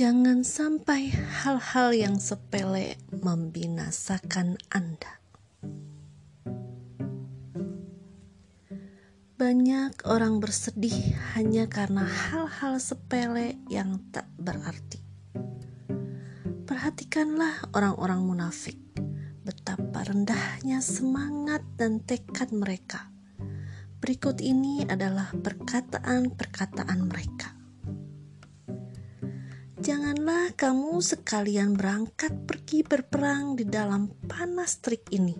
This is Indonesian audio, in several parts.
Jangan sampai hal-hal yang sepele membinasakan Anda. Banyak orang bersedih hanya karena hal-hal sepele yang tak berarti. Perhatikanlah orang-orang munafik, betapa rendahnya semangat dan tekad mereka. Berikut ini adalah perkataan-perkataan mereka. Janganlah kamu sekalian berangkat pergi berperang di dalam panas terik ini.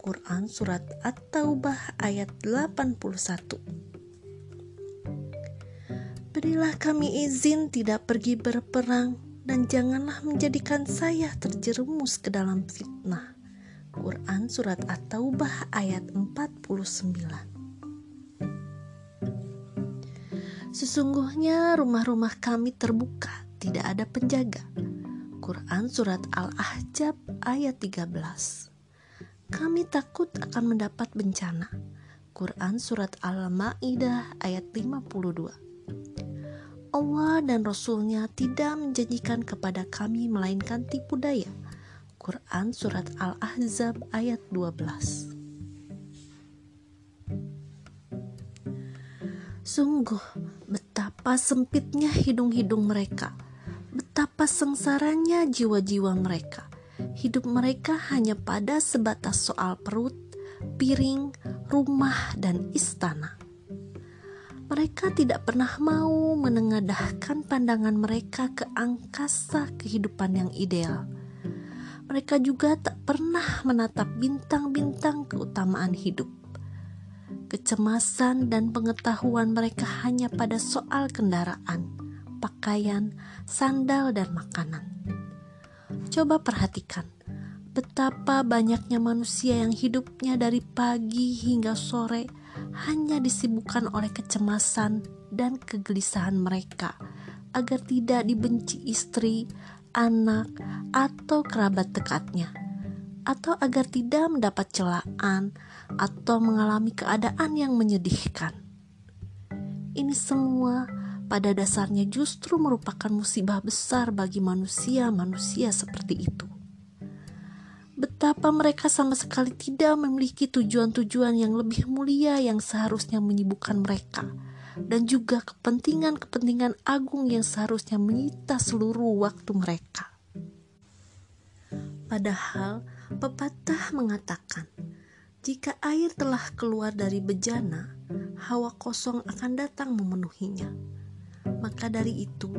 Quran Surat At-Taubah ayat 81 Berilah kami izin tidak pergi berperang dan janganlah menjadikan saya terjerumus ke dalam fitnah. Quran Surat At-Taubah ayat 49 Sesungguhnya rumah-rumah kami terbuka, tidak ada penjaga. Quran Surat Al-Ahzab ayat 13 kami takut akan mendapat bencana. Quran Surat Al-Ma'idah ayat 52 Allah dan Rasulnya tidak menjanjikan kepada kami melainkan tipu daya. Quran Surat Al-Ahzab ayat 12 Sungguh betapa sempitnya hidung-hidung mereka, betapa sengsaranya jiwa-jiwa mereka hidup mereka hanya pada sebatas soal perut, piring, rumah, dan istana. Mereka tidak pernah mau menengadahkan pandangan mereka ke angkasa kehidupan yang ideal. Mereka juga tak pernah menatap bintang-bintang keutamaan hidup. Kecemasan dan pengetahuan mereka hanya pada soal kendaraan, pakaian, sandal, dan makanan Coba perhatikan betapa banyaknya manusia yang hidupnya dari pagi hingga sore hanya disibukkan oleh kecemasan dan kegelisahan mereka agar tidak dibenci istri, anak, atau kerabat dekatnya, atau agar tidak mendapat celaan atau mengalami keadaan yang menyedihkan. Ini semua pada dasarnya justru merupakan musibah besar bagi manusia-manusia seperti itu. Betapa mereka sama sekali tidak memiliki tujuan-tujuan yang lebih mulia yang seharusnya menyibukkan mereka, dan juga kepentingan-kepentingan agung yang seharusnya menyita seluruh waktu mereka. Padahal, pepatah mengatakan, jika air telah keluar dari bejana, hawa kosong akan datang memenuhinya maka dari itu,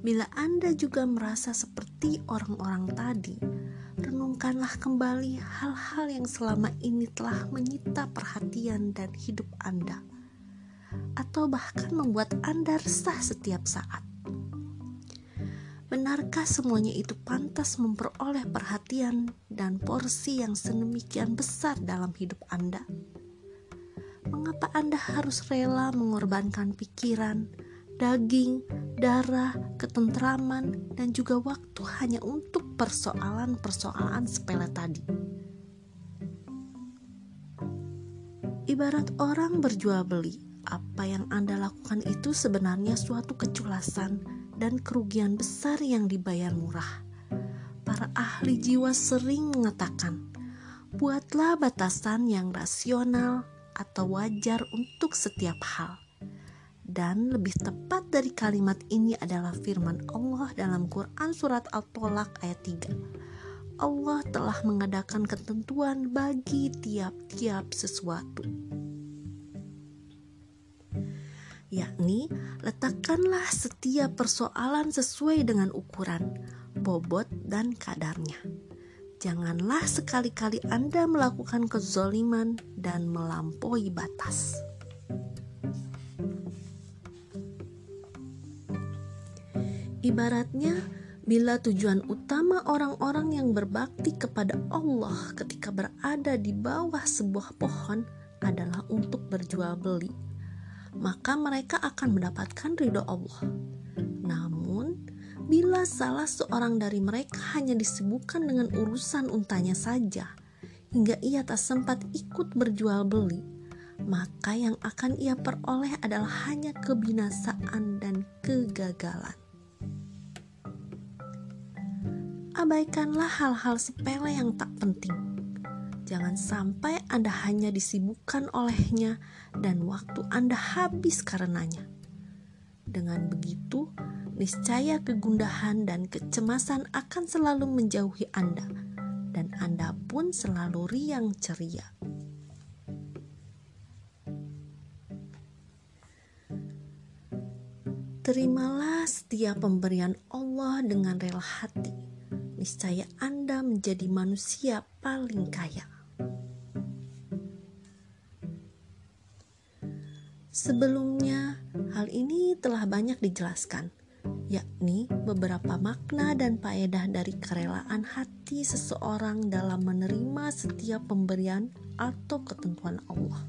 bila Anda juga merasa seperti orang-orang tadi, renungkanlah kembali hal-hal yang selama ini telah menyita perhatian dan hidup Anda, atau bahkan membuat Anda resah setiap saat. Benarkah semuanya itu pantas memperoleh perhatian dan porsi yang sedemikian besar dalam hidup Anda? Mengapa Anda harus rela mengorbankan pikiran, daging, darah, ketentraman, dan juga waktu hanya untuk persoalan-persoalan sepele tadi. Ibarat orang berjual beli, apa yang Anda lakukan itu sebenarnya suatu keculasan dan kerugian besar yang dibayar murah. Para ahli jiwa sering mengatakan, buatlah batasan yang rasional atau wajar untuk setiap hal dan lebih tepat dari kalimat ini adalah firman Allah dalam Quran surat Al-Tolak ayat 3. Allah telah mengadakan ketentuan bagi tiap-tiap sesuatu. Yakni, letakkanlah setiap persoalan sesuai dengan ukuran, bobot, dan kadarnya. Janganlah sekali-kali Anda melakukan kezoliman dan melampaui batas. Ibaratnya, bila tujuan utama orang-orang yang berbakti kepada Allah ketika berada di bawah sebuah pohon adalah untuk berjual beli, maka mereka akan mendapatkan ridho Allah. Namun, bila salah seorang dari mereka hanya disibukkan dengan urusan untanya saja, hingga ia tak sempat ikut berjual beli, maka yang akan ia peroleh adalah hanya kebinasaan dan kegagalan. Abaikanlah hal-hal sepele yang tak penting. Jangan sampai Anda hanya disibukkan olehnya dan waktu Anda habis karenanya. Dengan begitu, niscaya kegundahan dan kecemasan akan selalu menjauhi Anda, dan Anda pun selalu riang ceria. Terimalah setiap pemberian Allah dengan rela hati. Niscaya Anda menjadi manusia paling kaya. Sebelumnya, hal ini telah banyak dijelaskan, yakni beberapa makna dan faedah dari kerelaan hati seseorang dalam menerima setiap pemberian atau ketentuan Allah.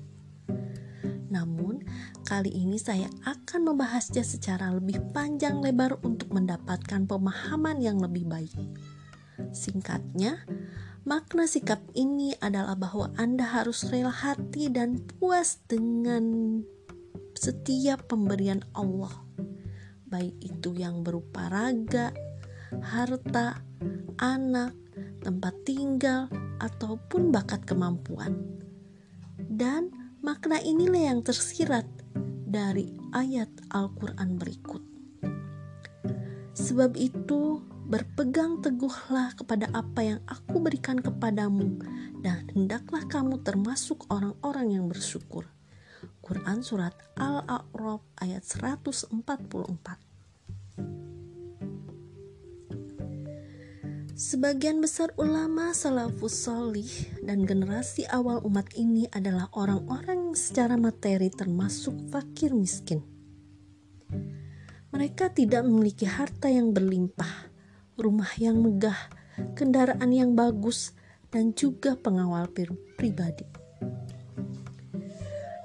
Namun, kali ini saya akan membahasnya secara lebih panjang lebar untuk mendapatkan pemahaman yang lebih baik. Singkatnya, makna sikap ini adalah bahwa Anda harus rela hati dan puas dengan setiap pemberian Allah, baik itu yang berupa raga, harta, anak, tempat tinggal, ataupun bakat kemampuan. Dan Makna inilah yang tersirat dari ayat Al-Quran berikut. Sebab itu, berpegang teguhlah kepada apa yang aku berikan kepadamu, dan hendaklah kamu termasuk orang-orang yang bersyukur. Quran Surat Al-A'raf ayat 144 Sebagian besar ulama salafus solih dan generasi awal umat ini adalah orang-orang yang secara materi termasuk fakir miskin. Mereka tidak memiliki harta yang berlimpah, rumah yang megah, kendaraan yang bagus, dan juga pengawal pribadi.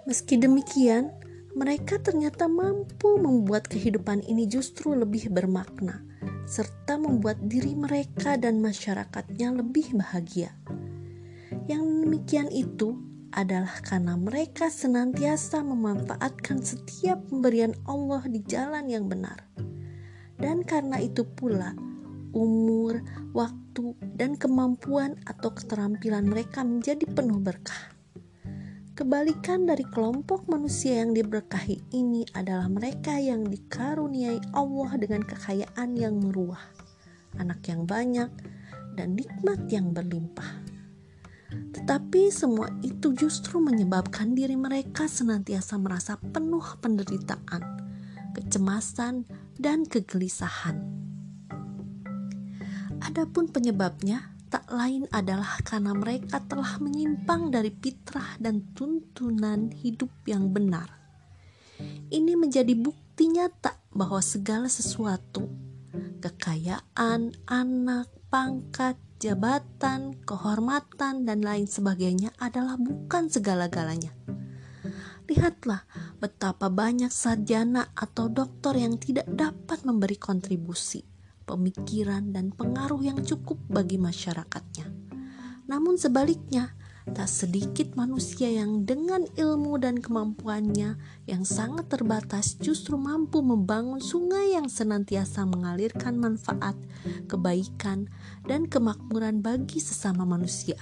Meski demikian, mereka ternyata mampu membuat kehidupan ini justru lebih bermakna serta membuat diri mereka dan masyarakatnya lebih bahagia. Yang demikian itu adalah karena mereka senantiasa memanfaatkan setiap pemberian Allah di jalan yang benar. Dan karena itu pula, umur, waktu, dan kemampuan atau keterampilan mereka menjadi penuh berkah. Kebalikan dari kelompok manusia yang diberkahi ini adalah mereka yang dikaruniai Allah dengan kekayaan yang meruah, anak yang banyak, dan nikmat yang berlimpah. Tetapi semua itu justru menyebabkan diri mereka senantiasa merasa penuh penderitaan, kecemasan, dan kegelisahan. Adapun penyebabnya tak lain adalah karena mereka telah menyimpang dari fitrah dan tuntunan hidup yang benar. Ini menjadi bukti nyata bahwa segala sesuatu, kekayaan, anak, pangkat, jabatan, kehormatan, dan lain sebagainya adalah bukan segala-galanya. Lihatlah betapa banyak sarjana atau dokter yang tidak dapat memberi kontribusi pemikiran, dan pengaruh yang cukup bagi masyarakatnya. Namun sebaliknya, tak sedikit manusia yang dengan ilmu dan kemampuannya yang sangat terbatas justru mampu membangun sungai yang senantiasa mengalirkan manfaat, kebaikan, dan kemakmuran bagi sesama manusia.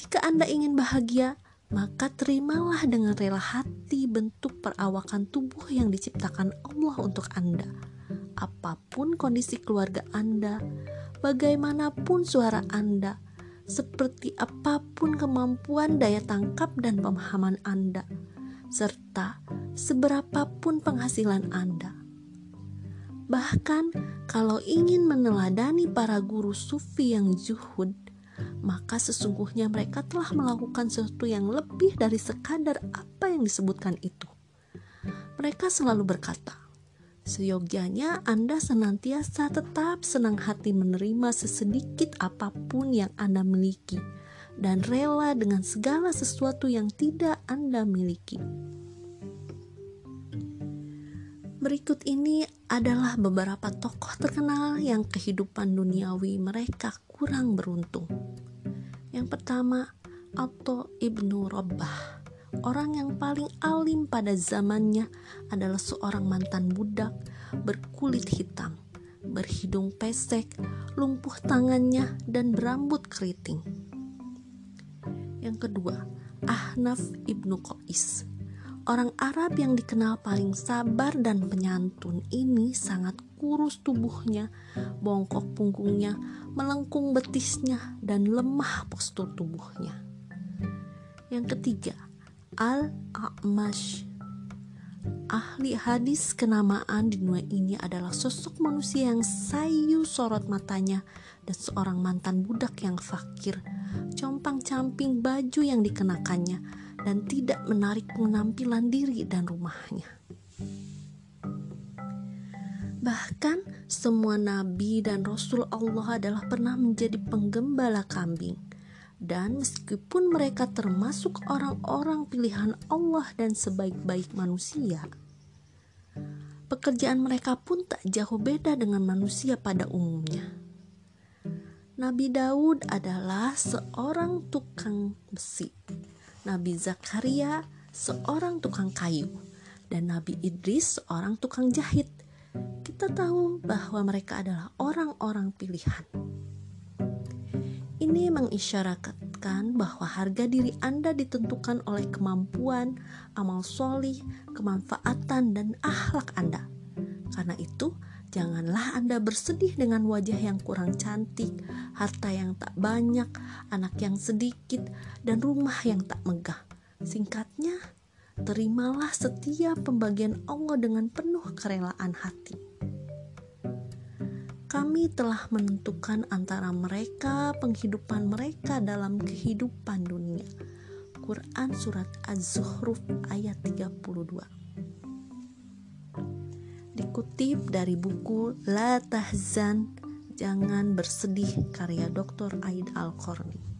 Jika Anda ingin bahagia, maka terimalah dengan rela hati bentuk perawakan tubuh yang diciptakan Allah untuk Anda apa pun kondisi keluarga Anda, bagaimanapun suara Anda, seperti apa pun kemampuan daya tangkap dan pemahaman Anda, serta seberapapun penghasilan Anda. Bahkan, kalau ingin meneladani para guru sufi yang zuhud, maka sesungguhnya mereka telah melakukan sesuatu yang lebih dari sekadar apa yang disebutkan itu. Mereka selalu berkata, Seyogyanya Anda senantiasa tetap senang hati menerima sesedikit apa pun yang Anda miliki dan rela dengan segala sesuatu yang tidak Anda miliki. Berikut ini adalah beberapa tokoh terkenal yang kehidupan duniawi mereka kurang beruntung. Yang pertama, Atto Ibnu Rabbah Orang yang paling alim pada zamannya adalah seorang mantan budak berkulit hitam berhidung pesek, lumpuh tangannya, dan berambut keriting. Yang kedua, Ahnaf ibnu Qais. Orang Arab yang dikenal paling sabar dan penyantun ini sangat kurus tubuhnya, bongkok punggungnya, melengkung betisnya, dan lemah postur tubuhnya. Yang ketiga, Al-A'mash ahli hadis kenamaan di dunia ini adalah sosok manusia yang sayu sorot matanya dan seorang mantan budak yang fakir, compang-camping baju yang dikenakannya, dan tidak menarik penampilan diri dan rumahnya. Bahkan semua nabi dan rasul Allah adalah pernah menjadi penggembala kambing. Dan meskipun mereka termasuk orang-orang pilihan Allah dan sebaik-baik manusia, pekerjaan mereka pun tak jauh beda dengan manusia pada umumnya. Nabi Daud adalah seorang tukang besi, Nabi Zakaria seorang tukang kayu, dan Nabi Idris seorang tukang jahit. Kita tahu bahwa mereka adalah orang-orang pilihan. Ini mengisyaratkan bahwa harga diri Anda ditentukan oleh kemampuan, amal solih, kemanfaatan, dan akhlak Anda. Karena itu, janganlah Anda bersedih dengan wajah yang kurang cantik, harta yang tak banyak, anak yang sedikit, dan rumah yang tak megah. Singkatnya, terimalah setiap pembagian Allah dengan penuh kerelaan hati kami telah menentukan antara mereka penghidupan mereka dalam kehidupan dunia. Quran Surat Az-Zuhruf ayat 32 Dikutip dari buku La Tahzan Jangan Bersedih karya Dr. Aid Al-Qarni